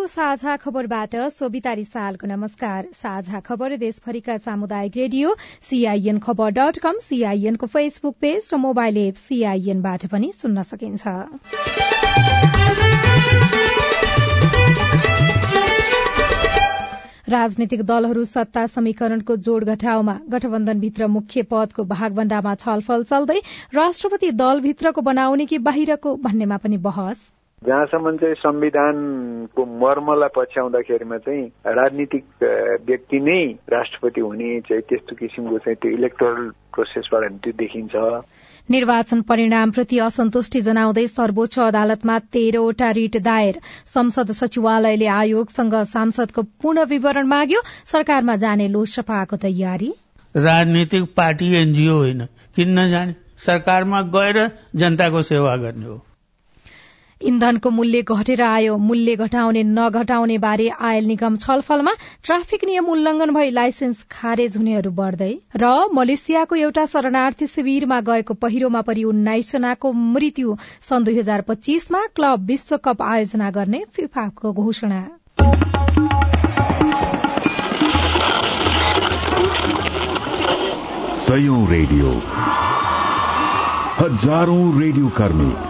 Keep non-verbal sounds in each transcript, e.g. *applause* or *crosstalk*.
सीआईएनको साझा खबरबाट सोभिता रिसालको नमस्कार। साझा खबर देशभरिका सामुदायिक रेडियो सीआईएन खबर डट कम सीआईएनको फेसबुक पेज र मोबाइल एप सीआईएनबाट पनि सुन्न सकिन्छ। राजनीतिक दलहरू सत्ता समीकरणको जोड़ घटाउमा गठबन्धनभित्र मुख्य पदको भागभण्डामा छलफल चल्दै राष्ट्रपति दलभित्रको बनाउने कि बाहिरको भन्नेमा पनि बहस। जहाँसम्म चाहिँ संविधानको मर्मलाई पछ्याउँदाखेरिमा चाहिँ राजनीतिक व्यक्ति नै राष्ट्रपति हुने चाहिँ त्यस्तो किसिमको चाहिँ त्यो इलेक्टोरल प्रोसेसबाट त्यो देखिन्छ। निर्वाचन परिणामप्रति असन्तुष्टि जनाउँदै सर्वोच्च अदालतमा तेह्रवटा रिट दायर। संसद सचिवालयले आयोगसँग सांसदको पूर्ण विवरण माग्यो। सरकारमा जाने लोकसभाको तयारी? राजनीतिक पार्टी एनजिओ होइन। किन नजाने सरकारमा गएर जनताको सेवा गर्ने हो। इन्धनको मूल्य घटेर आयो। मूल्य घटाउने नघटाउने बारे आयल निगम छलफलमा ट्राफिक नियम उल्लंघन भई लाइसेन्स खारेज हुनेहरू बढ्दै र मलेसियाको एउटा शरणार्थी शिविरमा गएको पहिरोमा परि उन्नाइस जनाको मृत्यु सन् दुई हजार पच्चीसमा क्लब विश्वकप आयोजना गर्ने फिफाको घोषणा। रेडियो। हजारौं रेडियो कर्मी।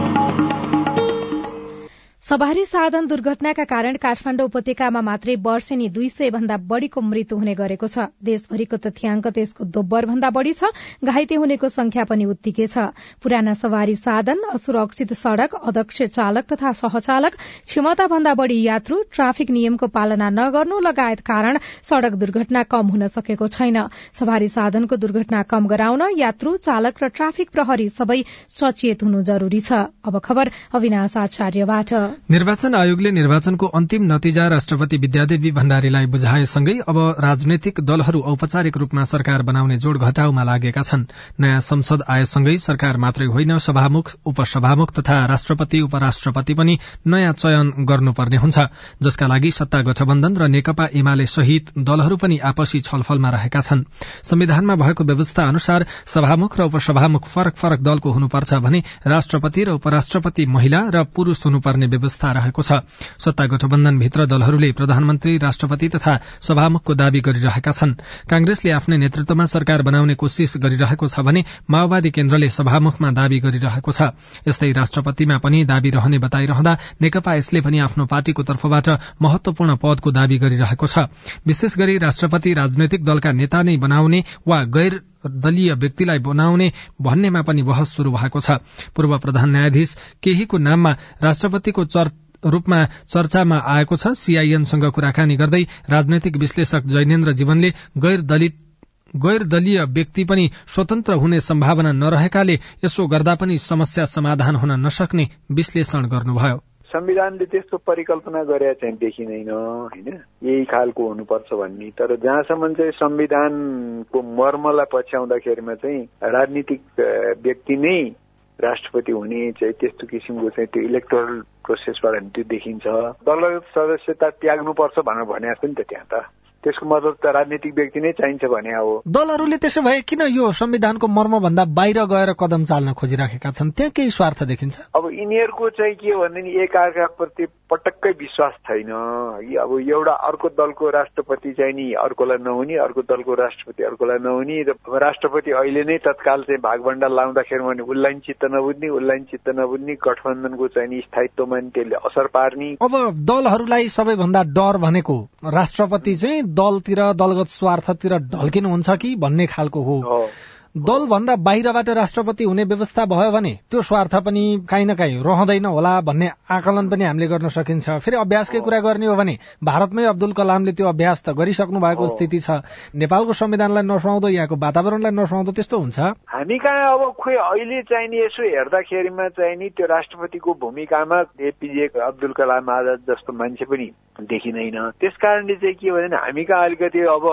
सवारी साधन दुर्घटनाका कारण काठमाण्डु उपत्यकामा मात्रै वर्षेनी दुई सय भन्दा बढ़ीको मृत्यु हुने गरेको छ। देशभरिको तथ्याङ्क त्यसको दोब्बर भन्दा बढ़ी छ। घाइते हुनेको संख्या पनि उत्तिकै छ। पुराना सवारी साधन असुरक्षित सड़क अध्यक्ष चालक तथा सहचालक क्षमता भन्दा बढ़ी यात्रु ट्राफिक नियमको पालना नगर्नु लगायत कारण सड़क दुर्घटना कम हुन सकेको छैन। सवारी साधनको दुर्घटना कम गराउन यात्रु चालक र ट्राफिक प्रहरी सबै सचेत हुनु जरूरी छ। निर्वाचन आयोगले निर्वाचनको अन्तिम नतिजा राष्ट्रपति विद्यादेवी भण्डारीलाई बुझाएसँगै अब राजनैतिक दलहरू औपचारिक रूपमा सरकार बनाउने जोड़ घटाउमा लागेका छन्। नयाँ संसद आएसँगै सरकार मात्रै होइन सभामुख उपसभामुख तथा राष्ट्रपति उपराष्ट्रपति पनि नयाँ चयन गर्नुपर्ने हुन्छ। जसका लागि सत्ता गठबन्धन र नेकपा एमाले सहित दलहरू पनि आपसी छलफलमा रहेका छन्। संविधानमा भएको व्यवस्था अनुसार सभामुख र उपसभामुख फरक फरक दलको हुनुपर्छ भने राष्ट्रपति र उपराष्ट्रपति महिला र पुरूष हुनुपर्ने व्यवस्था व्यवस्था रहेको छ। सत्ता गठबन्धनभित्र दलहरूले प्रधानमन्त्री राष्ट्रपति तथा सभामुखको दावी गरिरहेका छन्। कांग्रेसले आफ्नै नेतृत्वमा सरकार बनाउने कोशिश गरिरहेको छ भने माओवादी केन्द्रले सभामुखमा दावी गरिरहेको छ। यस्तै राष्ट्रपतिमा पनि दावी रहने बताइरहँदा नेकपा यसले पनि आफ्नो पार्टीको तर्फबाट महत्वपूर्ण पदको दावी गरिरहेको छ। विशेष गरी राष्ट्रपति राजनैतिक दलका नेता नै बनाउने वा गैर दलीय व्यक्तिलाई बनाउने भन्नेमा पनि बहस शुरू भएको छ। पूर्व प्रधान न्यायाधीश केहीको नाममा राष्ट्रपतिको रूपमा चर्चामा आएको छ। सीआईएनसँग कुराकानी गर्दै राजनैतिक विश्लेषक जैनेन्द्र जीवनले गैर दलित गैर दलीय व्यक्ति पनि स्वतन्त्र हुने सम्भावना नरहेकाले यसो गर्दा पनि समस्या समाधान हुन नसक्ने विश्लेषण गर्नुभयो। संविधानले त्यस्तो परिकल्पना गरे चाहिँ देखिँदैन होइन? यही खालको हुनुपर्छ भन्ने। तर जहाँसम्म चाहिँ संविधानको मर्मलाई पछ्याउँदाखेरिमा चाहिँ राजनीतिक व्यक्ति नै राष्ट्रपति हुने चाहिँ त्यस्तो किसिमको चाहिँ त्यो इलेक्टोरल प्रोसेसबाट त्यो देखिन्छ। दलगत सदस्यता त्याग्नुपर्छ भनेर भने जस्तो नि त त्यहाँ त। त्यसको मतलब त राजनीतिक व्यक्ति नै चाहिन्छ भने हो। दलहरूले त्यसो भए किन यो संविधानको मर्म भन्दा बाहिर गएर कदम चाल्न खोजिराखेका छन्? त्यहाँ केही स्वार्थ देखिन्छ? अब यिनीहरूको चाहिँ के भने नि एकअर्काप्रति पटक्कै विश्वास छैन। अब एउटा अर्को दलको राष्ट्रपति चाहिँ नि अर्कोलाई नहुने अर्को दलको राष्ट्रपति अर्कोलाई नहुने र राष्ट्रपति अहिले नै तत्काल चाहिँ भागभण्डा लाउँदाखेरि भने उसलाई चित्त नबुझ्ने उसलाई चित्त नबुझ्ने गठबन्धनको चाहिँ स्थायित्वमा नि त्यसले असर पार्ने। अब दलहरूलाई सबैभन्दा डर भनेको राष्ट्रपति चाहिँ दलतिर दलगत स्वार्थतिर ढल्किनुहुन्छ कि भन्ने खालको हो। दलभन्दा बाहिरबाट राष्ट्रपति हुने व्यवस्था भयो भने त्यो स्वार्थ पनि काहीँ न काहीँ रहँदैन होला भन्ने आकलन पनि हामीले गर्न सकिन्छ। फेरि अभ्यासकै कुरा गर्ने हो भने भारतमै अब्दुल कलामले त्यो अभ्यास त गरिसक्नु भएको स्थिति छ। नेपालको संविधानलाई नसुहाउँदो यहाँको वातावरणलाई नसुहाउँदो त्यस्तो हुन्छ? हामी कहाँ अब खोइ अहिले चाहिने यसो हेर्दाखेरिमा चाहिने त्यो राष्ट्रपतिको भूमिकामा एपिजे अब्दुल कलाम आजाद जस्तो मान्छे पनि देखिँदैन। त्यस कारणले चाहिँ के भने हामी कहाँ अलिकति अब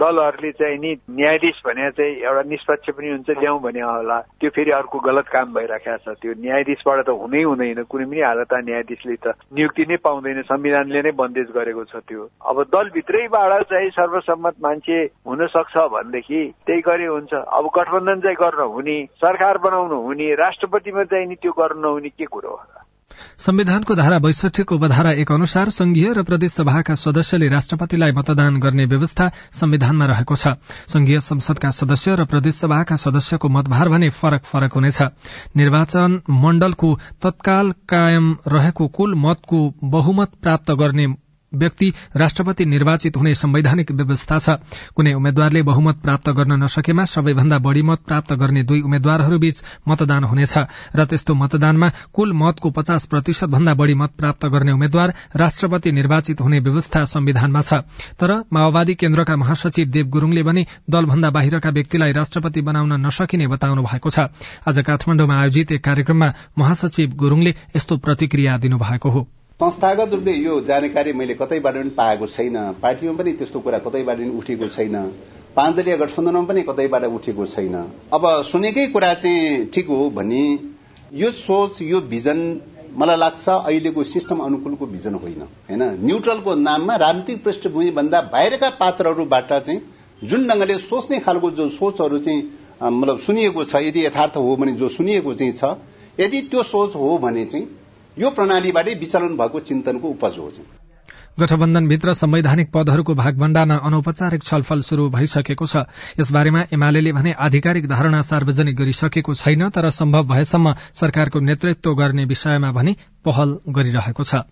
दलहरूले चाहिँ नि न्यायाधीश भने चाहिँ एउटा निष्पक्ष पनि हुन्छ ल्याउँ भने होला। त्यो फेरि अर्को गलत काम भइराखेको छ। त्यो न्यायाधीशबाट त हुनै हुँदैन। कुनै पनि हालत न्यायाधीशले त नियुक्ति नै पाउँदैन। संविधानले नै बन्देज गरेको छ त्यो। अब दलभित्रैबाट चाहिँ सर्वसम्मत मान्छे हुन सक्छ भनेदेखि त्यही गरे हुन्छ। अब गठबन्धन चाहिँ गर्न हुने सरकार बनाउनु हुने राष्ट्रपतिमा चाहिँ नि त्यो गर्नु नहुने के कुरो हो संविधानको धारा बैसठीको उपधारा एक अनुसार संघीय र प्रदेश सभाका सदस्यले राष्ट्रपतिलाई मतदान गर्ने व्यवस्था संविधानमा रहेको छ। संघीय संसदका सदस्य र प्रदेश सभाका सदस्यको मतभार भने फरक फरक हुनेछ। निर्वाचन मण्डलको तत्काल कायम रहेको कुल मतको बहुमत प्राप्त गर्ने व्यक्ति राष्ट्रपति निर्वाचित हुने संवैधानिक व्यवस्था छ। कुनै उम्मेद्वारले बहुमत प्राप्त गर्न नसकेमा सबैभन्दा बढ़ी मत प्राप्त गर्ने दुई उम्मेद्वारहरूबीच मतदान हुनेछ र त्यस्तो मतदानमा कुल मतको पचास प्रतिशत भन्दा बढ़ी मत प्राप्त गर्ने उम्मेद्वार राष्ट्रपति निर्वाचित हुने व्यवस्था संविधानमा छ। तर माओवादी केन्द्रका महासचिव देव गुरूङले भने दलभन्दा बाहिरका व्यक्तिलाई राष्ट्रपति बनाउन नसकिने बताउनु भएको छ। आज काठमाण्डुमा आयोजित एक कार्यक्रममा महासचिव गुरूङले यस्तो प्रतिक्रिया दिनुभएको हो। संस्थागत रूपले यो जानकारी मैले कतैबाट पनि पाएको छैन। पार्टीमा पनि त्यस्तो कुरा कतैबाट पनि उठेको छैन। पाँच दलीय गठबन्धनमा पनि कतैबाट उठेको छैन। अब सुनेकै कुरा चाहिँ ठिक हो भने यो सोच यो भिजन मलाई लाग्छ अहिलेको सिस्टम अनुकूलको भिजन होइन। होइन? न्युट्रलको नाममा राजनीतिक पृष्ठभूमि भन्दा बाहिरका पात्रहरूबाट चाहिँ जुन ढंगले सोच्ने खालको जो सोचहरू चाहिँ मतलब सुनिएको छ यदि यथार्थ हो भने जो सुनिएको चाहिँ छ यदि त्यो सोच हो भने चाहिँ यो प्रणालीबाटै विचलन भएको चिन्तनको उपज हो गठबन्धनभित्र संवैधानिक पदहरूको भागभण्डामा अनौपचारिक छलफल शुरू भइसकेको छ। यसबारेमा एमाले भने आधिकारिक धारणा सार्वजनिक गरिसकेको छैन तर सम्भव भएसम्म सरकारको नेतृत्व गर्ने विषयमा भने पहल गरिरहेको छ।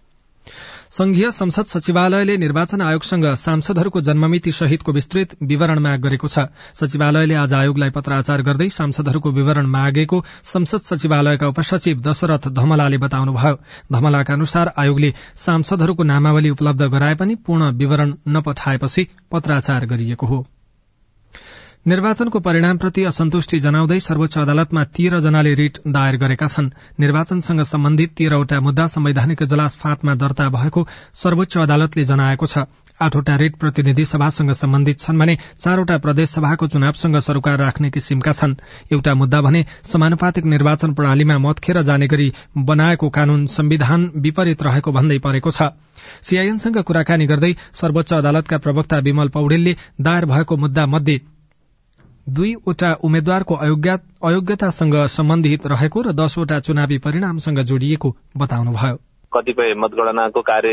संघीय संसद सचिवालयले निर्वाचन आयोगसँग सांसदहरूको जन्ममिति सहितको विस्तृत विवरण माग गरेको छ। सचिवालयले आज आयोगलाई पत्राचार गर्दै सांसदहरूको विवरण मागेको संसद सचिवालयका उपसचिव दशरथ धमलाले बताउनुभयो। धमलाका अनुसार आयोगले सांसदहरूको नामावली उपलब्ध गराए पनि पूर्ण विवरण नपठाएपछि पत्राचार गरिएको हो। निर्वाचनको परिणामप्रति असन्तुष्टि जनाउँदै सर्वोच्च अदालतमा तेह्र जनाले रिट दायर गरेका छन्। निर्वाचनसँग सम्बन्धित तेह्रवटा मुद्दा संवैधानिक इजलास फाँटमा दर्ता भएको सर्वोच्च अदालतले जनाएको छ। आठवटा रिट प्रतिनिधि सभासँग सम्बन्धित छन् भने चारवटा प्रदेश सभाको चुनावसँग सरोकार राख्ने किसिमका छन्। एउटा मुद्दा भने समानुपातिक निर्वाचन प्रणालीमा मत खेर जाने गरी बनाएको कानून संविधान विपरीत रहेको भन्दै परेको छ। सीआईएनसँग कुराकानी गर्दै सर्वोच्च अदालतका प्रवक्ता विमल पौडेलले दायर भएको मुद्दा मध्ये दुईवटा उम्मेद्वारको अयोग्यतासँग सम्बन्धित रहेको र दसवटा चुनावी परिणामसँग जोडिएको बताउनुभयो। कतिपय मतगणनाको कार्य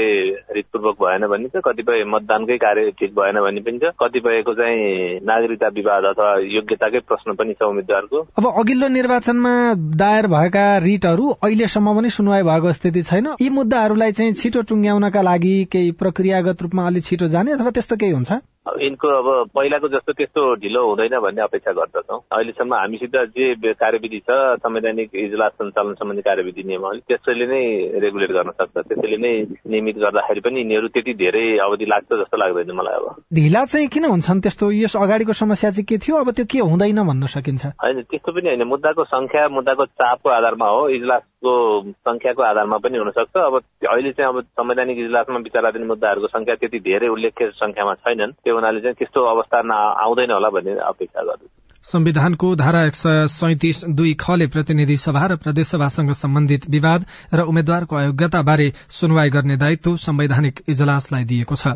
रितपूर्वक भएन भनिन्छ कतिपय मतदानकै कार्य ठिक भएन भन्ने पनि छ कतिपयको चाहिँ नागरिकता विवाद अथवा योग्यताकै प्रश्न पनि छ उम्मेद्वारको। अब अघिल्लो निर्वाचनमा दायर भएका रिटहरू अहिलेसम्म पनि सुनवाई भएको स्थिति छैन। यी मुद्दाहरूलाई चाहिँ छिटो टुङ्ग्याउनका लागि केही प्रक्रियागत रूपमा अलिक छिटो जाने अथवा त्यस्तो केही हुन्छ? यिनको अब पहिलाको जस्तो त्यस्तो ढिलो हुँदैन भन्ने अपेक्षा गर्दछौँ। अहिलेसम्म हामीसित जे कार्यविधि छ संवैधानिक इजलास सञ्चालन सम्बन्धी कार्यविधि नियमावली त्यसैले नै रेगुलेट गर्न सक्छ त्यसैले नै नियमित गर्दाखेरि पनि यिनीहरू त्यति धेरै अवधि लाग्छ जस्तो लाग्दैन मलाई अब ढिला चाहिँ किन हुन्छन्? त्यस्तो यस अगाडिको समस्या चाहिँ के थियो? अब त्यो के हुँदैन भन्न सकिन्छ। होइन त्यस्तो पनि होइन। मुद्दाको संख्या मुद्दाको चापको आधारमा हो। इजलासको संख्याको आधारमा पनि हुनसक्छ। अब अहिले चाहिँ अब संवैधानिक इजलासमा विचाराधीन मुद्दाहरूको संख्या त्यति धेरै उल्लेख्य संख्यामा छैनन्। त्यो हुनाले चाहिँ त्यस्तो अवस्था आउँदैन होला भन्ने अपेक्षा गर्दछु। संविधानको धारा एक सय सैतिस दुई खले प्रतिनिधि सभा र प्रदेशसभासँग सम्बन्धित विवाद र उम्मेद्वारको अयोग्यता बारे सुनवाई गर्ने दायित्व संवैधानिक इजलासलाई दिएको छ।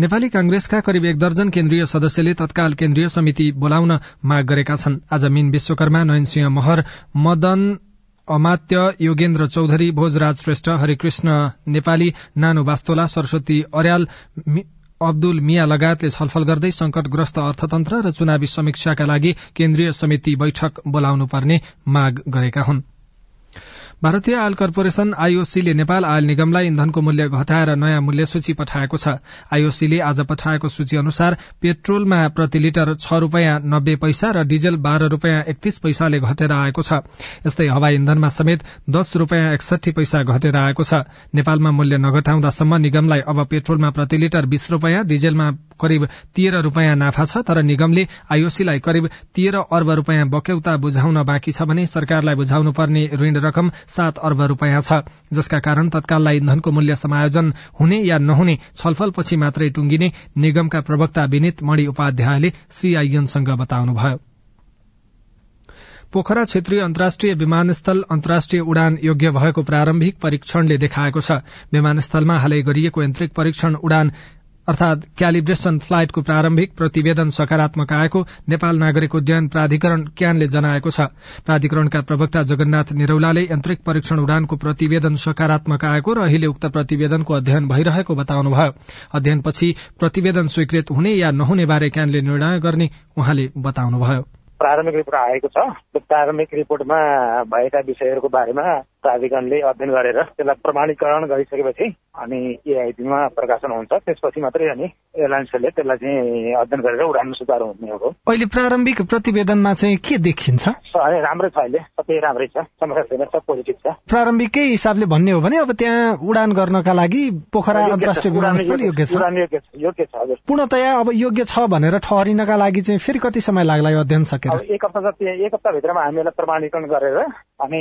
नेपाली कांग्रेसका करिब एक दर्जन केन्द्रीय सदस्यले तत्काल केन्द्रीय समिति बोलाउन माग गरेका छन्। आज मीन विश्वकर्मा नयनसिंह महर मदन अमात्य योगेन्द्र चौधरी भोजराज श्रेष्ठ हरिकृष्ण नेपाली नानु वास्तोला सरस्वती अर्याल अब्दुल मिया लगायतले छलफल गर्दै संकटग्रस्त अर्थतन्त्र र चुनावी समीक्षाका लागि केन्द्रीय समिति बैठक बोलाउनु पर्ने माग गरेका हुन्। भारतीय आयल कर्पोरेशन आईओसीले नेपाल आयल निगमलाई इन्धनको मूल्य घटाएर नयाँ मूल्य सूची पठाएको छ। आईओसीले आज पठाएको सूची अनुसार पेट्रोलमा प्रति लिटर छ रूपियाँ नब्बे पैसा र डिजल बाह्र रूपियाँ एकतीस पैसाले घटेर आएको छ। यस्तै हवाई इन्धनमा समेत दस रूपियाँ एकसठी पैसा घटेर आएको छ। नेपालमा मूल्य नघटाउँदासम्म निगमलाई अब पेट्रोलमा प्रति लिटर बीस रूपियाँ डिजेलमा करिब तेह्र रूपियाँ नाफा छ तर निगमले आईओसीलाई करिब तेह्र अर्ब रूपियाँ बक्यौता बुझाउन बाँकी छ भने सरकारलाई बुझाउनु पर्ने ऋण रकम सात अर्ब रूपियाँ छ। जसका कारण तत्काललाई इन्धनको मूल्य समायोजन हुने या नहुने छलफलपछि मात्रै टुंगिने निगमका प्रवक्ता विनित मणि उपाध्यायले सीआईएनसँग बताउनुभयो। पोखरा क्षेत्रीय अन्तर्राष्ट्रिय विमानस्थल अन्तर्राष्ट्रिय उडान योग्य भएको प्रारम्भिक परीक्षणले देखाएको छ। विमानस्थलमा हालै गरिएको यन्त्रिक परीक्षण उडान अर्थात क्यालिब्रेशन फ्लाइटको प्रारम्भिक प्रतिवेदन सकारात्मक आएको नेपाल नागरिक उड्डयन प्राधिकरण क्यानले जनाएको छ। प्राधिकरणका प्रवक्ता जगन्नाथ निरौलाले यन्त्रिक परीक्षण उडानको प्रतिवेदन सकारात्मक आएको र अहिले उक्त प्रतिवेदनको अध्ययन भइरहेको बताउनुभयो। अध्ययनपछि प्रतिवेदन स्वीकृत हुने या नहुने बारे क्यानले निर्णय गर्ने उहाँले बताउनुभयो। प्रारम्भिक रिपोर्ट आएको छ। प्रारम्भिक रिपोर्टमा भएका विषयहरूको बारेमा प्राधिकरणले अध्ययन गरेर त्यसलाई प्रमाणीकरण गरिसकेपछि अनि एआइपीमा प्रकाशन हुन्छ। त्यसपछि मात्रै अनि एयरलाइन्सहरूले त्यसलाई चाहिँ अध्ययन गरेर उडान सुधार हुने हो। अहिले प्रारम्भिक प्रतिवेदनमा चाहिँ के देखिन्छ? राम्रै छ अहिले। सबै राम्रै छ। समस्या छैन सब पोजिटिभ छ। प्रारम्भिकै हिसाबले भन्ने हो भने अब त्यहाँ उडान गर्नका लागि पोखरा अन्तर्राष्ट्रिय विमानस्थल योग्य छ। योग्य छ। हजुर। पूर्णतया अब योग्य छ भनेर ठहरिनका लागि चाहिँ फेरि कति समय लाग्ला यो अध्ययन सकेर? एक हप्ता जति एक हप्ताभित्रमा हामीलाई प्रमाणीकरण गरेर अनि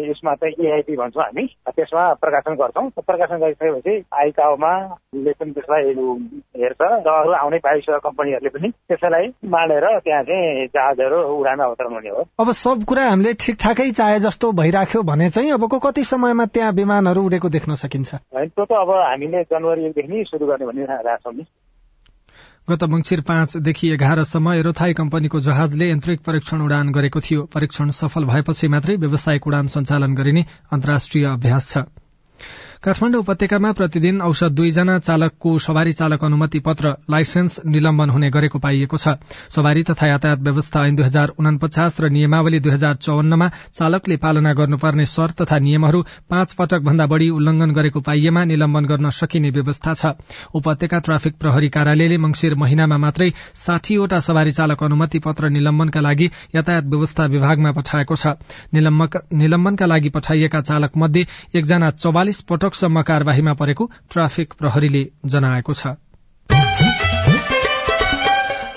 यसमा चाहिँ एआइपी भन्छौँ हामी त्यसमा प्रकाशन गर्छौँ प्रकाशन गरिसकेपछि आइकाओमा पनि त्यसलाई हेर्छ र अरू आउने वायु कम्पनीहरूले पनि त्यसैलाई मानेर त्यहाँ चाहिँ जहाजहरू उडानमा अवतरण हुने हो अब सब कुरा हामीले ठिकठाकै चाहे जस्तो भइराख्यो भने चाहिँ अबको कति समयमा त्यहाँ विमानहरू उडेको देख्न सकिन्छ त्यो त अब हामीले जनवरी एकदेखि नै सुरु गर्ने भनिरहेको छौँ नि गत मंगिर पाँचदेखि एघारसम्म एरोथाई कम्पनीको जहाजले यन्त्रिक परीक्षण उडान गरेको थियो। परीक्षण सफल भएपछि मात्रै व्यावसायिक उडान सञ्चालन गरिने अन्तर्राष्ट्रिय अभ्यास छ। काठमाडौँ उपत्यकामा प्रतिदिन औषध दुईजना चालकको सवारी चालक अनुमति पत्र लाइसेन्स निलम्बन हुने गरेको पाइएको छ। सवारी तथा यातायात व्यवस्था ऐन दुई हजार उनपचास र नियमावली दुई हजार चौवन्नमा चालकले पालना गर्नुपर्ने शर्त तथा नियमहरू पाँच पटक भन्दा बढ़ी उल्लंघन गरेको पाइएमा निलम्बन गर्न सकिने व्यवस्था छ। उपत्यका ट्राफिक प्रहरी कार्यालयले मंगिर महिनामा मात्रै साठीवटा सवारी चालक अनुमति पत्र निलम्बनका लागि यातायात व्यवस्था विभागमा पठाएको छ। निलम्बनका लागि पठाइएका चालक मध्ये एकजना चौवालिस पटक पटकसम्म कार्यवाहीमा परेको ट्राफिक प्रहरीले जनाएको छ।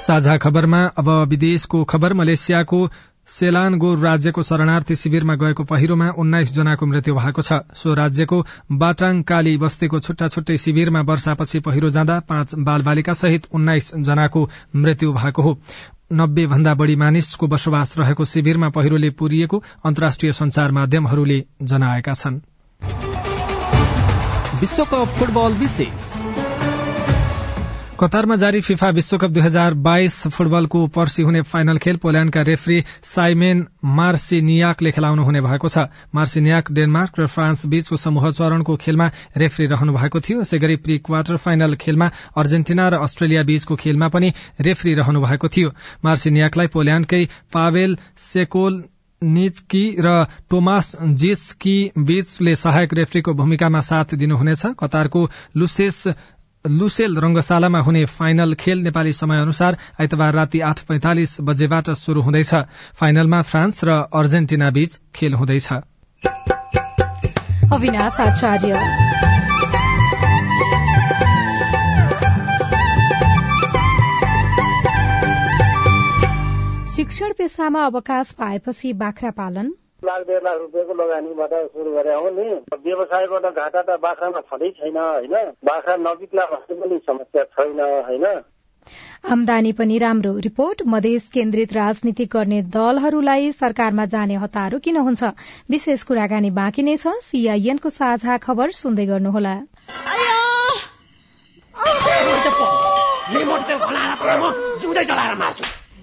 साझा खबरमा अब विदेशको खबर मलेसियाको सेलानगोर राज्यको शरणार्थी शिविरमा गएको पहिरोमा उन्नाइस जनाको मृत्यु भएको छ। सो राज्यको बाटाङ काली बस्तीको छुट्टा छुट्टै शिविरमा वर्षापछि पहिरो जाँदा पाँच बाल बालिका सहित उन्नाइस जनाको मृत्यु भएको हो। नब्बे भन्दा बढ़ी मानिसको बसोबास रहेको शिविरमा पहिरोले पुरिएको अन्तर्राष्ट्रिय संचार माध्यमहरूले जनाएका छनृ। विश्वकप फुटबल विशेष। कतारमा जारी फिफा विश्वकप दुई हजार बाइस फुटबलको पर्सी हुने फाइनल खेल पोल्याण्डका रेफ्री साइमेन मार्सिनियाकले खेलाउनु हुने भएको छ। मार्सिनियाक डेनमार्क र फ्रान्स बीचको समूह चरणको खेलमा रेफ्री रहनु भएको थियो। यसै गरी प्री क्वार्टर फाइनल खेलमा अर्जेन्टिना र अस्ट्रेलिया बीचको खेलमा पनि रेफ्री रहनु भएको थियो। मार्सिनियाकलाई पोल्याण्डकै पावेल सेकोल निचकी र टोमास जेसकी बीचले सहायक रेफ्रीको भूमिकामा साथ दिनुहुनेछ। कतारको लुसेस लुसेल रंगशालामा हुने फाइनल खेल नेपाली समय अनुसार आइतबार राति आठ पैंतालिस बजेबाट शुरू हुँदैछ। फाइनलमा फ्रान्स र अर्जेन्टिना बीच खेल हुँदैछ। शिक्षण पेसामा अवकाश पाएपछि बाख्रा पालन? लाख डेढ लाख रुपियाँको लगानीबाट सुरु गरे हो नि। व्यवसायबाट घाटा त बाख्रामा छँदै छैन होइन? बाख्रा नबिक्ला भन्ने पनि समस्या छैन होइन? आमदानी पनि राम्रो। रिपोर्ट मधेस केन्द्रित राजनीति गर्ने दलहरूलाई सरकारमा जाने हतारो किन हुन्छ? विशेष कुराकानी बाँकी नै छ। सीआईएनको साझा खबर सुन्दै गर्नुहोला।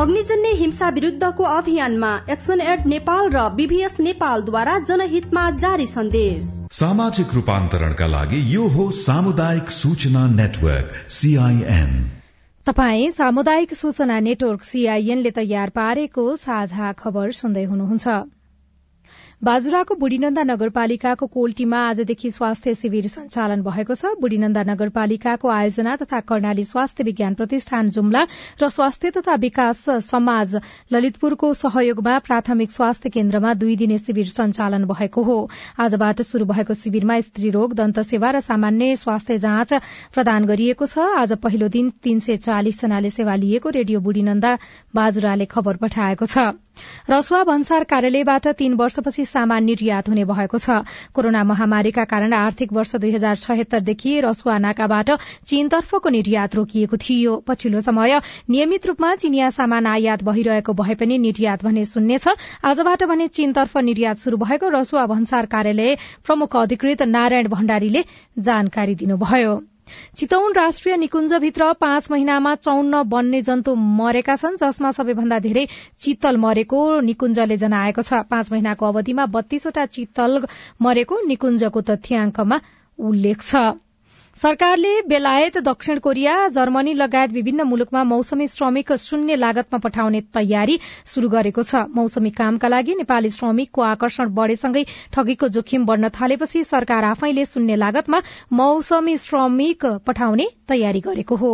अग्निजन्य हिंसा विरूद्धको अभियानमा एक्सन एड नेपाल र बीभीएस नेपालद्वारा जनहितमा जारी सन्देश। सामाजिक रूपान्तरणका लागि यो हो सामुदायिक सूचना नेटवर्क सीआईएन तपाई सामुदायिक सूचना नेटवर्क सीआईएनले तयार पारेको साझा खबर सुन्दै हुनुहुन्छ। बाजुराको बुढीनन्दा नगरपालिकाको कोल्टीमा आजदेखि स्वास्थ्य शिविर सञ्चालन भएको छ। बुढीनन्दा नगरपालिकाको आयोजना तथा कर्णाली स्वास्थ्य विज्ञान प्रतिष्ठान जुम्ला र स्वास्थ्य तथा विकास समाज ललितपुरको सहयोगमा प्राथमिक स्वास्थ्य केन्द्रमा दुई दिने शिविर सञ्चालन भएको हो। आजबाट शुरू भएको शिविरमा स्त्री रोग दन्त सेवा र सामान्य स्वास्थ्य जाँच प्रदान गरिएको छ। आज पहिलो दिन तीन सय चालिस जनाले सेवा लिएको रेडियो बुढीनन्दा बाजुराले खबर पठाएको छ। रसुवा भन्सार कार्यालयबाट तीन वर्षपछि सामान निर्यात हुने भएको छ। कोरोना महामारीका कारण आर्थिक वर्ष दुई हजार छयत्तरदेखि रसुवा नाकाबाट चीनतर्फको निर्यात रोकिएको थियो। पछिल्लो समय नियमित रूपमा चिनिया सामान आयात भइरहेको भए पनि निर्यात भने शून्य छ। आजबाट भने चीनतर्फ निर्यात शुरू भएको रसुवा भन्सार कार्यालय प्रमुख अधिकृत नारायण भण्डारीले जानकारी दिनुभयो। चितौन राष्ट्रिय निकुञ्जभित्र पाँच महिनामा चौन्न वन्य जन्तु मरेका छन् जसमा सबैभन्दा धेरै चितल मरेको निकुञ्जले जनाएको छ। पाँच महिनाको अवधिमा बत्तीसवटा चितल मरेको निकुञ्जको तथ्याङ्कमा उल्लेख छ। सरकारले बेलायत दक्षिण कोरिया जर्मनी लगायत विभिन्न मुलुकमा मौसमी श्रमिक शून्य लागतमा पठाउने तयारी शुरू गरेको छ। मौसमी कामका लागि नेपाली श्रमिकको आकर्षण बढ़ेसँगै ठगीको जोखिम बढ़न थालेपछि सरकार आफैले शून्य लागतमा मौसमी श्रमिक पठाउने तयारी गरेको हो।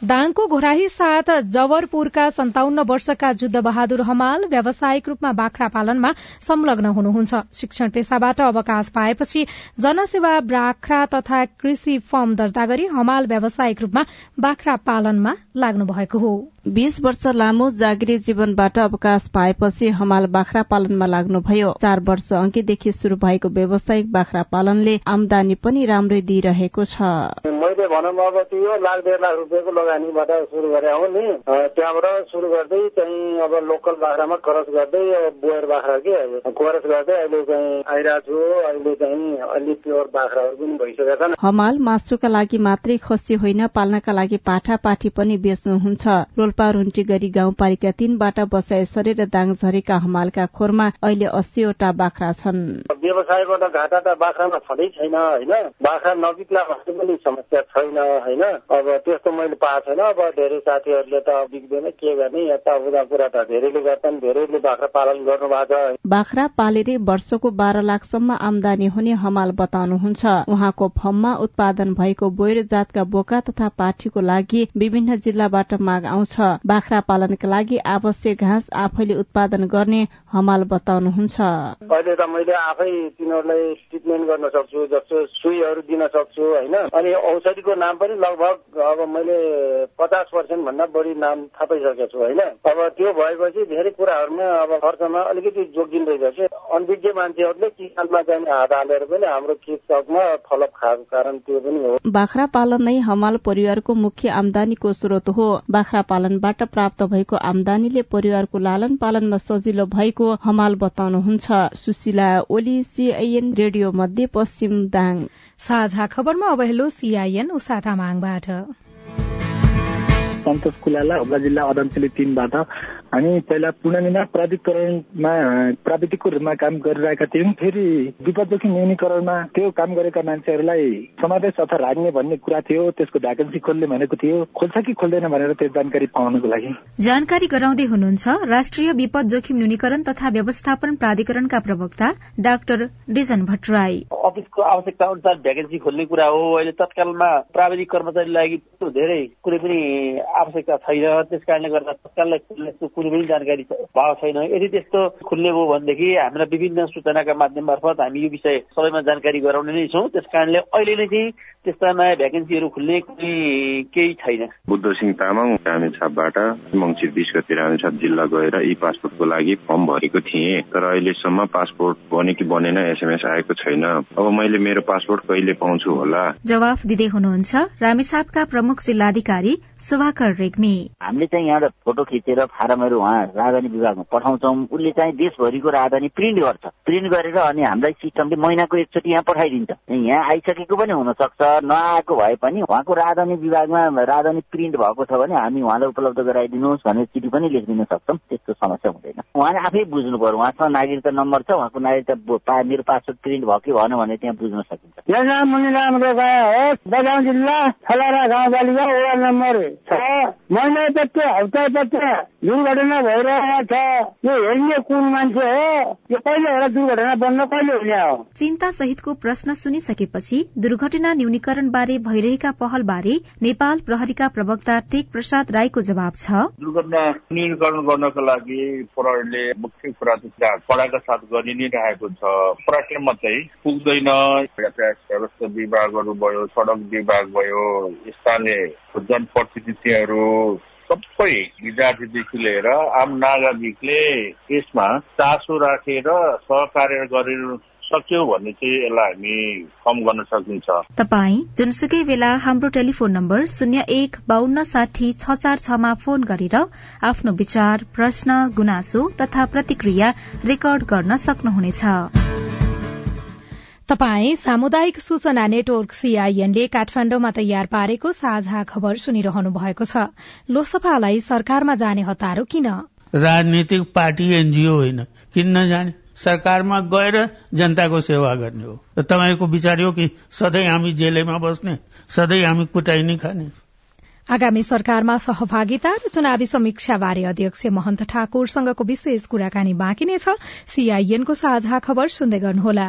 दाङको घोराही साथ जवरपुरका सन्ताउन्न वर्षका जुद्ध बहादुर हमाल व्यावसायिक रूपमा बाख्रा पालनमा संलग्न हुनुहुन्छ। शिक्षण पेसाबाट अवकाश पाएपछि जनसेवा बाख्रा तथा कृषि फर्म दर्ता गरी हमाल व्यावसायिक रूपमा बाख्रा पालनमा लाग्नु भएको हो। बीस वर्ष लामो जागिरी जीवनबाट अवकाश पाएपछि हमाल बाख्रा पालनमा लाग्नुभयो। चार वर्ष अघिदेखि शुरू भएको व्यावसायिक बाख्रा पालनले आमदानी पनि राम्रै दिइरहेको छ। मैले भनौँ अब त्यो लाख डेढ लाख रुपियाँको लगानीबाट सुरु गरे हो नि। त्यहाँबाट सुरु गर्दै चाहिँ अब लोकल बाख्रामा क्रस गर्दै बोयर बाख्रा के क्रस गर्दै अहिले चाहिँ आइरहेको छु अहिले चाहिँ अलि प्योर बाख्राहरू पनि भइसकेका छन्। हमाल मासुका लागि मात्रै खसी होइन पाल्नका लागि पाठा पाठी पनि बेच्नुहुन्छ। रोल्पा रुन्टी गरी गाउँपालिका तीनबाट बसाइ सरेर दाङ झरेका हमालका खोरमा अहिले अस्सीवटा बाख्रा छन्। व्यवसायबाट घाटा त बाख्रामा छँदै छैन होइन? बाख्रा नबिक्ला भन्ने पनि समस्या छैन होइन? अब त्यस्तो मैले पाएको छैन। अब धेरै साथीहरूले त बिग्दैन के गर्ने? यता कुरा त धेरैले गर्छन् धेरैले बाख्रा पालन गर्नु भएको छ। बाख्रा पालेर वर्षको बाह्र लाखसम्म आमदानी हुने हमाल बताउनुहुन्छ। उहाँको फर्ममा उत्पादन भएको बोयर जातका बोका तथा पाठीको लागि विभिन्न जिल्लाबाट माग आउँछ। बाख्रा पालनका लागि आवश्यक घाँस आफैले उत्पादन गर्ने हमाल बताउनुहुन्छ। अहिले त मैले आफै तिनीहरूलाई ट्रिटमेन्ट गर्न सक्छु जस्तो सुईहरू दिन सक्छु होइन? अनि औषधिको नाम पनि लगभग अब मैले पचास पर्सेन्ट भन्दा बढी नाम थाहा पाइसकेको छु होइन? अब त्यो भएपछि धेरै कुराहरूमा अब खर्चमा अलिकति जोगिन रहेछ अनभिज्ञ मान्छेहरूले किसानमा चाहिँ हात हालेर पनि हाम्रो कृषकमा फलप खाएको कारण त्यो पनि हो। बाख्रा पालन नै हमाल परिवारको मुख्य आमदानीको स्रोत हो। बाख्रा पालनबाट प्राप्त भएको आमदानीले परिवारको लालन पालनमा सजिलो भएको हमाल बताउनुहुन्छ। सुशीला ओली सीआईएन रेडियो मध्य पश्चिम दाङ। साझा खबरमा अब हेलो सीआईएन उसाथा माङबाट सन्तोष कुलाला हुम्ला जिल्ला अदनचली तिनबाट। हामी पहिला पूर्णिमा प्राधिकरणमा प्राविधिकको रूपमा काम गरिरहेका थियौँ। फेरि विपद जोखिम न्यूनीकरणमा त्यो काम गरेका मान्छेहरूलाई समावेश अथवा राख्ने भन्ने कुरा थियो। त्यसको भ्याकेन्सी खोल्ने भनेको थियो। खोल्छ कि खोल्दैन भनेर त्यो जानकारी पाउनको लागि। जानकारी गराउँदै हुनुहुन्छ राष्ट्रिय विपद जोखिम न्यूनीकरण तथा व्यवस्थापन प्राधिकरणका प्रवक्ता डाक्टर रिजन भट्टराई अफिसको आवश्यकता अनुसार भ्याकेन्सी खोल्ने कुरा हो। अहिले तत्कालमा प्राविधिक कर्मचारी लागि धेरै कुनै पनि आवश्यकता छैन। त्यस कारणले गर्दा तत्काललाई खोल्ने कुनै पनि जानकारी भएको छैन। यदि त्यस्तो खुल्ने हो भनेदेखि हाम्रा विभिन्न सूचनाका माध्यम मार्फत हामी यो विषय सबैमा जानकारी गराउने नै छौँ। त्यस कारणले अहिले नै चाहिँ त्यस्ता नयाँ भ्याकेन्सीहरू खुल्ने कुनै केही छैन। बुद्ध सिंह तामाङ रामेछापबाट मङ्सिर बिस गति रामेछाप जिल्ला गएर ई पासपोर्टको लागि फर्म भरेको थिएँ। तर अहिलेसम्म पासपोर्ट बन्यो कि बनेन एसएमएस आएको छैन। अब मैले मेरो पासपोर्ट कहिले पाउँछु होला? जवाफ दिँदै हुनुहुन्छ रामेछापका प्रमुख जिल्लाधिकारी सुभाकर रेग्मी। हामीले चाहिँ यहाँबाट फोटो खिचेर फारमहरू उहाँ राजधानी विभागमा पठाउँछौँ। उसले चाहिँ देशभरिको राजधानी प्रिन्ट गर्छ। प्रिन्ट गरेर अनि हामीलाई सिस्टमले महिनाको एकचोटि यहाँ पठाइदिन्छ। यहाँ आइसकेको पनि हुन सक्छ नआएको भए पनि उहाँको राजधानी विभागमा राजधानी प्रिन्ट भएको छ भने हामी उहाँलाई उपलब्ध गराइदिनुहोस् भनेर चिठी पनि लेखिदिन सक्छौँ। त्यस्तो समस्या हुँदैन। उहाँले आफै बुझ्नु पर्यो। उहाँसँग नागरिकता नम्बर छ। उहाँको नागरिकता मेरो पासपोर्ट प्रिन्ट भयो कि भएन भने त्यहाँ बुझ्न सकिन्छ। जिल्ला खलारा गाउँपालिका वडा नम्बर छ। महिना पछि हप्ता पछि दुर्घटना भइरहेको छ। यो हेर्ने कुन मान्छे हो? यो कहिले होला दुर्घटना बन्द कहिले हुने हो? चिन्ता सहितको प्रश्न सुनिसकेपछि दुर्घटना न्यूनीकरण बारे भइरहेका पहल बारे नेपाल प्रहरीका प्रवक्ता टेक प्रसाद राईको जवाब छ। दुर्घटना न्यूनीकरण गर्नको लागि प्रहरीले मुख्य कुरा चाहिँ कडाका साथ गरि नै रहेको छ। प्रश्न मात्रै पुग्दैन। यातायात व्यवस्था विभागहरू भयो सडक विभाग भयो स्थानीय जनप्रतिनिधिहरू सबै विद्यार्थीदेखि लिएर आम नागरिकले यसमा चासो राखेर सहकार्य गरेर सक्यो भने चाहिँ यसलाई हामी कम गर्न सकिन्छ। तपाई जुनसुकै बेला हाम्रो टेलिफोन नम्बर शून्य एक बान्न साठी छ चार छमा फोन गरेर आफ्नो विचार प्रश्न गुनासो तथा प्रतिक्रिया रेकर्ड गर्न सक्नुहुनेछ। तपाई सामुदायिक सूचना नेटवर्क सीआईएनले काठमाण्डुमा तयार पारेको साझा खबर सुनिरहनु भएको छ। लोकसभालाई सरकारमा जाने हतारो किन? राजनीतिक पार्टी एनजीओ होइन। किन नजाने? सरकारमा गएर जनताको सेवा गर्ने हो। र तपाईँको विचार हो कि सधैँ हामी जेलैमा बस्ने सधैँ हामी कुटाइ नै खाने? आगामी सरकारमा सहभागिता र चुनावी समीक्षा बारे अध्यक्ष महन्त ठाकुरसँगको विशेष कुराकानी बाँकी नै छ। सीआईएनको साझा खबर सुन्दै गर्नुहोला।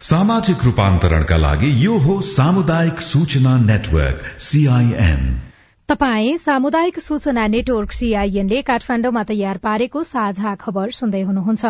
सामाजिक रूपान्तरणका लागि यो हो सामुदायिक सूचना नेटवर्क सीआईएन तपाई सामुदायिक सूचना नेटवर्क सीआईएनले काठमाण्डुमा तयार पारेको साझा खबर सुन्दै हुनुहुन्छ।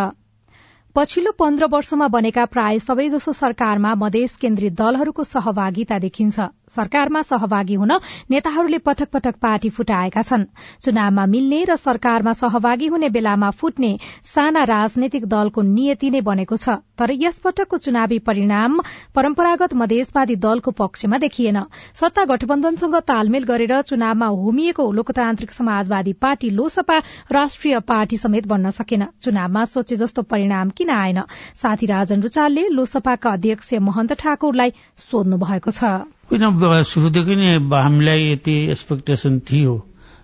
पछिल्लो पन्ध्र वर्षमा बनेका प्राय सबैजसो सरकारमा मधेस केन्द्रित दलहरूको सहभागिता देखिन्छ। सरकारमा सहभागी हुन नेताहरूले पटक पटक पार्टी फुटाएका छन्। चुनावमा मिल्ने र सरकारमा सहभागी हुने बेलामा फुट्ने साना राजनैतिक दलको नियति नै बनेको छ। तर यसपटकको चुनावी परिणाम परम्परागत मधेसवादी दलको पक्षमा देखिएन। सत्ता गठबन्धनसँग तालमेल गरेर चुनावमा होमिएको लोकतान्त्रिक समाजवादी पार्टी लोसपा राष्ट्रिय पार्टी समेत बन्न सकेन। चुनावमा सोचे जस्तो परिणाम किन आएन? साथी राजन रुचालले लोसपाका अध्यक्ष महन्त ठाकुरलाई सोध्नु भएको छ। किन सुरुदेखि नै हामीलाई यति एक्सपेक्टेसन थियो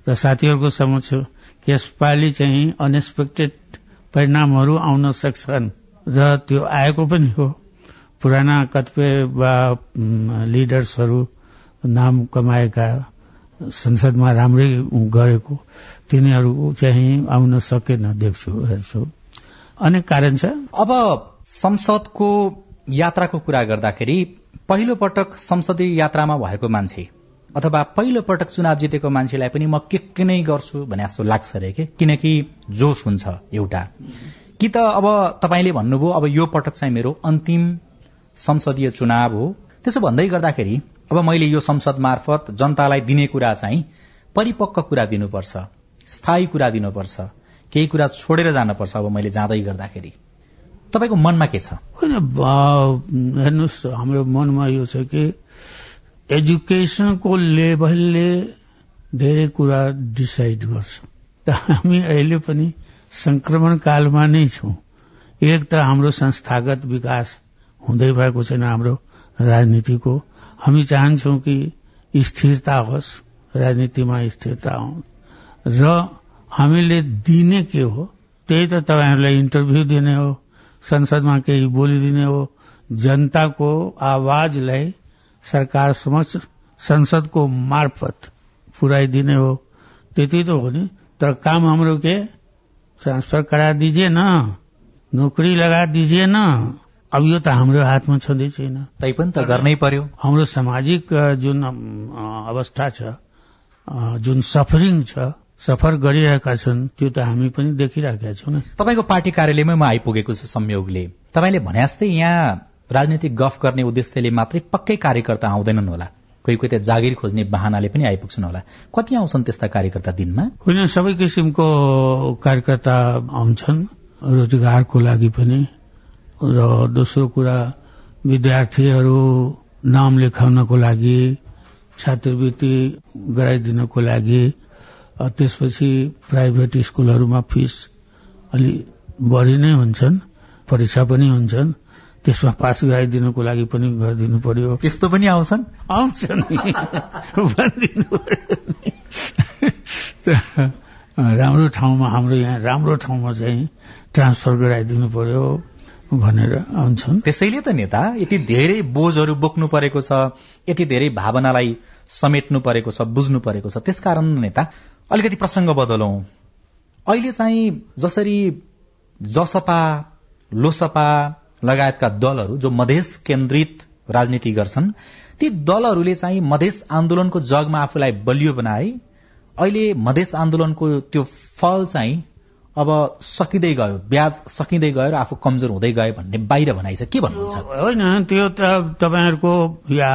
र साथीहरूको समक्ष यसपालि चाहिँ अनएक्सपेक्टेड परिणामहरू आउन सक्छन् र त्यो आएको पनि हो। पुराना कतिपय लिडर्सहरू नाम कमाएका संसदमा राम्रै गरेको तिनीहरू चाहिँ आउन सकेन देख्छु हेर्छु। अनेक कारण छ। अब संसदको यात्राको कुरा गर्दाखेरि पहिलो पटक संसदीय यात्रामा भएको मान्छे अथवा पहिलो पटक चुनाव जितेको मान्छेलाई पनि म के के नै गर्छु भने जस्तो लाग्छ अरे कि? किनकि जोस हुन्छ एउटा। कि त अब तपाईँले भन्नुभयो अब यो पटक चाहिँ मेरो अन्तिम संसदीय चुनाव हो। त्यसो भन्दै गर्दाखेरि अब मैले यो संसद मार्फत जनतालाई दिने कुरा चाहिँ परिपक्व कुरा दिनुपर्छ स्थायी कुरा दिनुपर्छ केही कुरा छोडेर जानुपर्छ अब मैले जाँदै गर्दाखेरि। तपाईँको मनमा के छ? होइन हेर्नुहोस् हाम्रो मनमा यो छ कि एजुकेसनको लेभलले धेरै कुरा डिसाइड गर्छ। त हामी अहिले पनि संक्रमण कालमा नै छौं। एक त हाम्रो संस्थागत विकास हुँदै भएको छैन हाम्रो राजनीतिको। हामी चाहन्छौ कि स्थिरता होस् राजनीतिमा स्थिरता होस् र हामीले दिने के हो त्यही त तपाईँहरूलाई इन्टरभ्यू दिने हो संसदमा केही बोलिदिने हो। जनताको आवाजलाई सरकार समक्ष संसदको मार्फत पुर्याइदिने हो। त्यति त हो नि। तर काम हाम्रो के? ट्रांसफर करा दीजिए न। नोकरी लगा दीजिए न। अब यो त हाम्रो हातमा छँदै छैन। तै पनि त गर्नै पर्यो। हाम्रो सामाजिक जुन अवस्था छ जुन सफरिङ छ सफर गरिरहेका छन् त्यो त हामी पनि देखिरहेका छौँ न। तपाईँको पार्टी कार्यालयमै म आइपुगेको छु संयोगले। तपाईँले भने जस्तै यहाँ राजनीतिक गफ गर्ने उद्देश्यले मात्रै पक्कै कार्यकर्ता आउँदैनन् होला। कोही कोही त जागिर खोज्ने बाहनाले पनि आइपुग्छन् होला। कति आउँछन् त्यस्ता कार्यकर्ता दिनमा? होइन सबै किसिमको कार्यकर्ता आउँछन् रोजगारको लागि पनि। र दोस्रो कुरा विद्यार्थीहरू नाम लेखाउनको लागि छात्रवृत्ति गराइदिनको लागि त्यसपछि प्राइभेट स्कूलहरूमा फिस अलि बढी नै हुन्छन् परीक्षा पनि हुन्छन् त्यसमा पास गराइदिनुको लागि पनि गरिदिनु पर्यो। त्यस्तो पनि आउँछन्? आउँछन् *laughs* *laughs* राम्रो ठाउँमा हाम्रो यहाँ राम्रो ठाउँमा चाहिँ ट्रान्सफर गराइदिनु पर्यो भनेर आउँछन्। त्यसैले त नेता यति धेरै बोझहरू बोक्नु परेको छ यति धेरै भावनालाई समेट्नु परेको छ बुझ्नु परेको छ। त्यसकारण नेता अलिकति प्रसंग बदलौं। अहिले चाहिँ जसरी जसपा लोसपा लगायतका दलहरू जो मधेस केन्द्रित राजनीति गर्छन् ती दलहरूले चाहिँ मधेस आन्दोलनको जगमा आफूलाई बलियो बनाए। अहिले मधेस आन्दोलनको त्यो फल चाहिँ अब सकिँदै गयो ब्याज सकिँदै गयो र आफू कमजोर हुँदै गयो भन्ने बाहिर भनाइ छ। के भन्नुहुन्छ? होइन त्यो त तपाईँहरूको या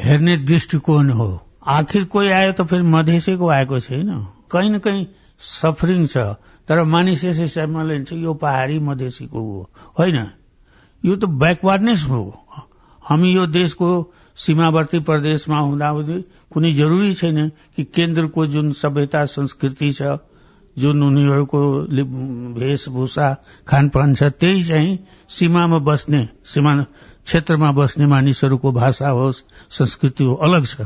हेर्ने दृष्टिकोण हो। आखिर कोही आयो त फेरि मधेसैको आएको छैन। कहीँ न कहीँ सफरिङ छ। तर मानिस यस हिसाबमा लिन्छ यो पहाड़ी मधेसीको हो। होइन? यो त ब्याकवार्डनेस हो। हामी यो देशको सीमावर्ती प्रदेशमा हुँदाहुँदै कुनै जरुरी छैन कि केन्द्रको जुन सभ्यता संस्कृति छ जुन उनीहरूको वेशभूषा खानपान छ त्यही चाहिँ सीमामा बस्ने सीमा क्षेत्रमा बस्ने मानिसहरूको भाषा होस् संस्कृति हो अलग छ।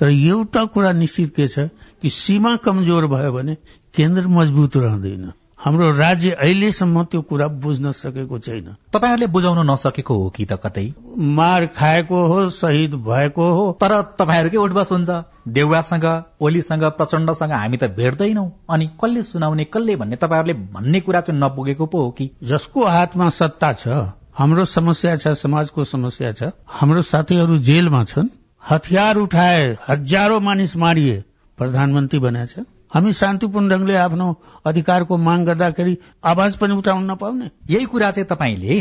तर एउटा कुरा निश्चित के छ कि सीमा कमजोर भयो भने केन्द्र मजबुत रहँदैन। हाम्रो राज्य अहिलेसम्म त्यो कुरा बुझ्न सकेको छैन। तपाईँहरूले बुझाउन नसकेको हो कि त कतै? मार खाएको हो शहीद भएको हो। तर तपाईँहरूकै उठबस हुन्छ देउवासँग ओलीसँग प्रचण्डसँग हामी त भेट्दैनौ। अनि कसले सुनाउने कसले भन्ने तपाईँहरूले भन्ने कुरा चाहिँ नपुगेको पो हो कि? जसको हातमा सत्ता छ हाम्रो समस्या छ समाजको समस्या छ हाम्रो साथीहरू जेलमा छन्। हतियार उठाए हजारौं मानिस मारिए प्रधानमन्त्री बनेछ हामी शान्तिपूर्ण ढंगले आफ्नो अधिकारको माग गर्दाखेरि आवाज पनि उठाउन नपाउने यही कुरा चाहिँ तपाईँले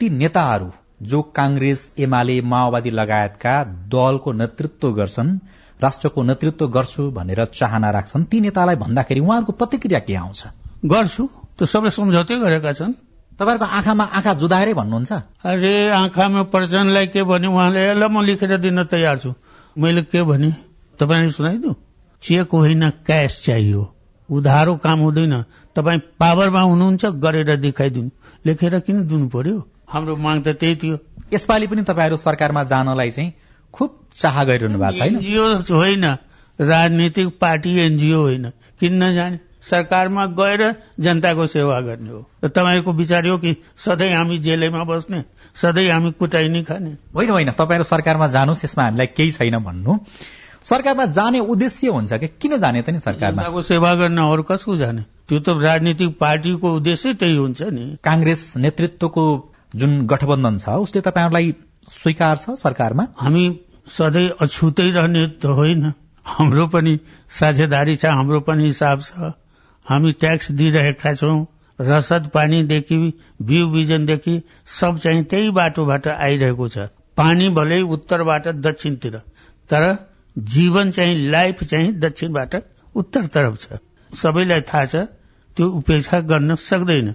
ती नेताहरू जो कांग्रेस एमाले माओवादी लगायतका दलको नेतृत्व गर्छन् राष्ट्रको नेतृत्व गर्छु भनेर चाहना राख्छन् ती नेतालाई भन्दाखेरि उहाँहरूको प्रतिक्रिया के आउँछ? गर्छु त्यो सबै सम्झौतै गरेका छन्। तपाईँहरूको आँखामा आँखा जुदाएरै भन्नुहुन्छ? अरे आँखामा प्रचण्डलाई के भने उहाँले? ल म लेखेर दिन तयार छु। मैले के भने तपाईँले सुनाइदिनु चेक होइन क्यास चाहियो। उधारो काम हुँदैन। तपाईँ पावरमा हुनुहुन्छ गरेर देखाइदिनु। लेखेर किन दिनु पर्यो? हाम्रो माग त त्यही थियो। यसपालि पनि तपाईँहरू सरकारमा जानलाई चाहिँ खुब चाह गरिरहनु भएको छ एनजिओ होइन। राजनीतिक पार्टी एनजिओ होइन। किन नजाने? सरकारमा गएर जनताको सेवा गर्ने हो। र तपाईँहरूको विचार हो कि सधैँ हामी जेलैमा बस्ने सधैँ हामी कुटाइ नै खाने। होइन होइन। तपाईँहरू सरकारमा जानुहोस् यसमा हामीलाई केही छैन भन्नु। सरकारमा जाने उद्देश्य हुन्छ कि किन जाने त नि सरकारमा? जनताको सेवा गर्न अरू कसको जाने? त्यो त राजनीतिक पार्टीको उद्देश्य त्यही हुन्छ नि। कांग्रेस नेतृत्वको जुन गठबन्धन छ उसले तपाईँहरूलाई स्वीकार छ सरकारमा? हामी सधैँ अछुतै रहने त होइन। हाम्रो पनि साझेदारी छ हाम्रो पनि हिसाब छ। हामी ट्याक्स दिइरहेका छौं रसद पानीदेखि बिउ बिजनदेखि सब चाहिँ त्यही बाटोबाट आइरहेको छ। पानी भलै उत्तरबाट दक्षिणतिर तर जीवन चाहिँ लाइफ चाहिँ दक्षिणबाट उत्तर तरफ छ। सबैलाई थाहा छ त्यो उपेक्षा गर्न सक्दैन।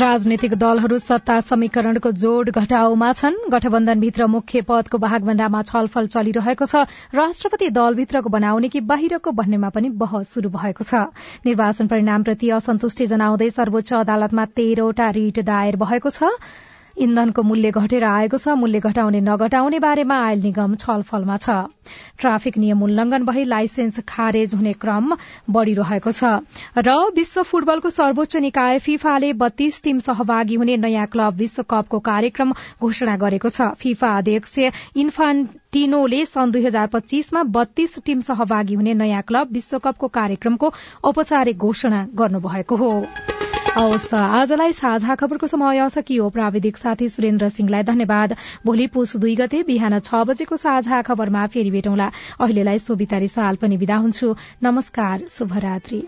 राजनैतिक दलहरू सत्ता समीकरणको जोड घटाउमा छन्। गठबन्धनभित्र मुख्य पदको भागभण्डामा छलफल चलिरहेको छ। राष्ट्रपति दलभित्रको बनाउने कि बाहिरको भन्नेमा पनि बहस शुरू भएको छ। निर्वाचन परिणामप्रति असन्तुष्टि जनाउँदै सर्वोच्च अदालतमा तेह्रवटा रिट दायर भएको छ। इन्धनको मूल्य घटेर आएको छ। मूल्य घटाउने नघटाउने बारेमा आयल निगम छलफलमा छ। ट्राफिक नियम उल्लंघन भई लाइसेन्स खारेज हुने क्रम बढ़िरहेको छ र विश्व फुटबलको सर्वोच्च निकाय फिफाले बत्तीस टीम सहभागी हुने नयाँ क्लब विश्वकपको कार्यक्रम घोषणा गरेको छ। फिफा अध्यक्ष इन्फान्टिनोले सन् दुई हजार पच्चीसमा बत्तीस टीम सहभागी हुने नयाँ क्लब विश्वकपको कार्यक्रमको औपचारिक घोषणा गर्नुभएको हो। हवस् आजलाई साझा खबरको समय सकियो। प्राविधिक साथी सुरेन्द्र सिंहलाई धन्यवाद। भोलि पुस दुई गते बिहान छ बजेको साझा खबरमा फेरि भेटौँला। अहिलेलाई सोभितारी साल पनि विदा हुन्छु। नमस्कार शुभरात्री।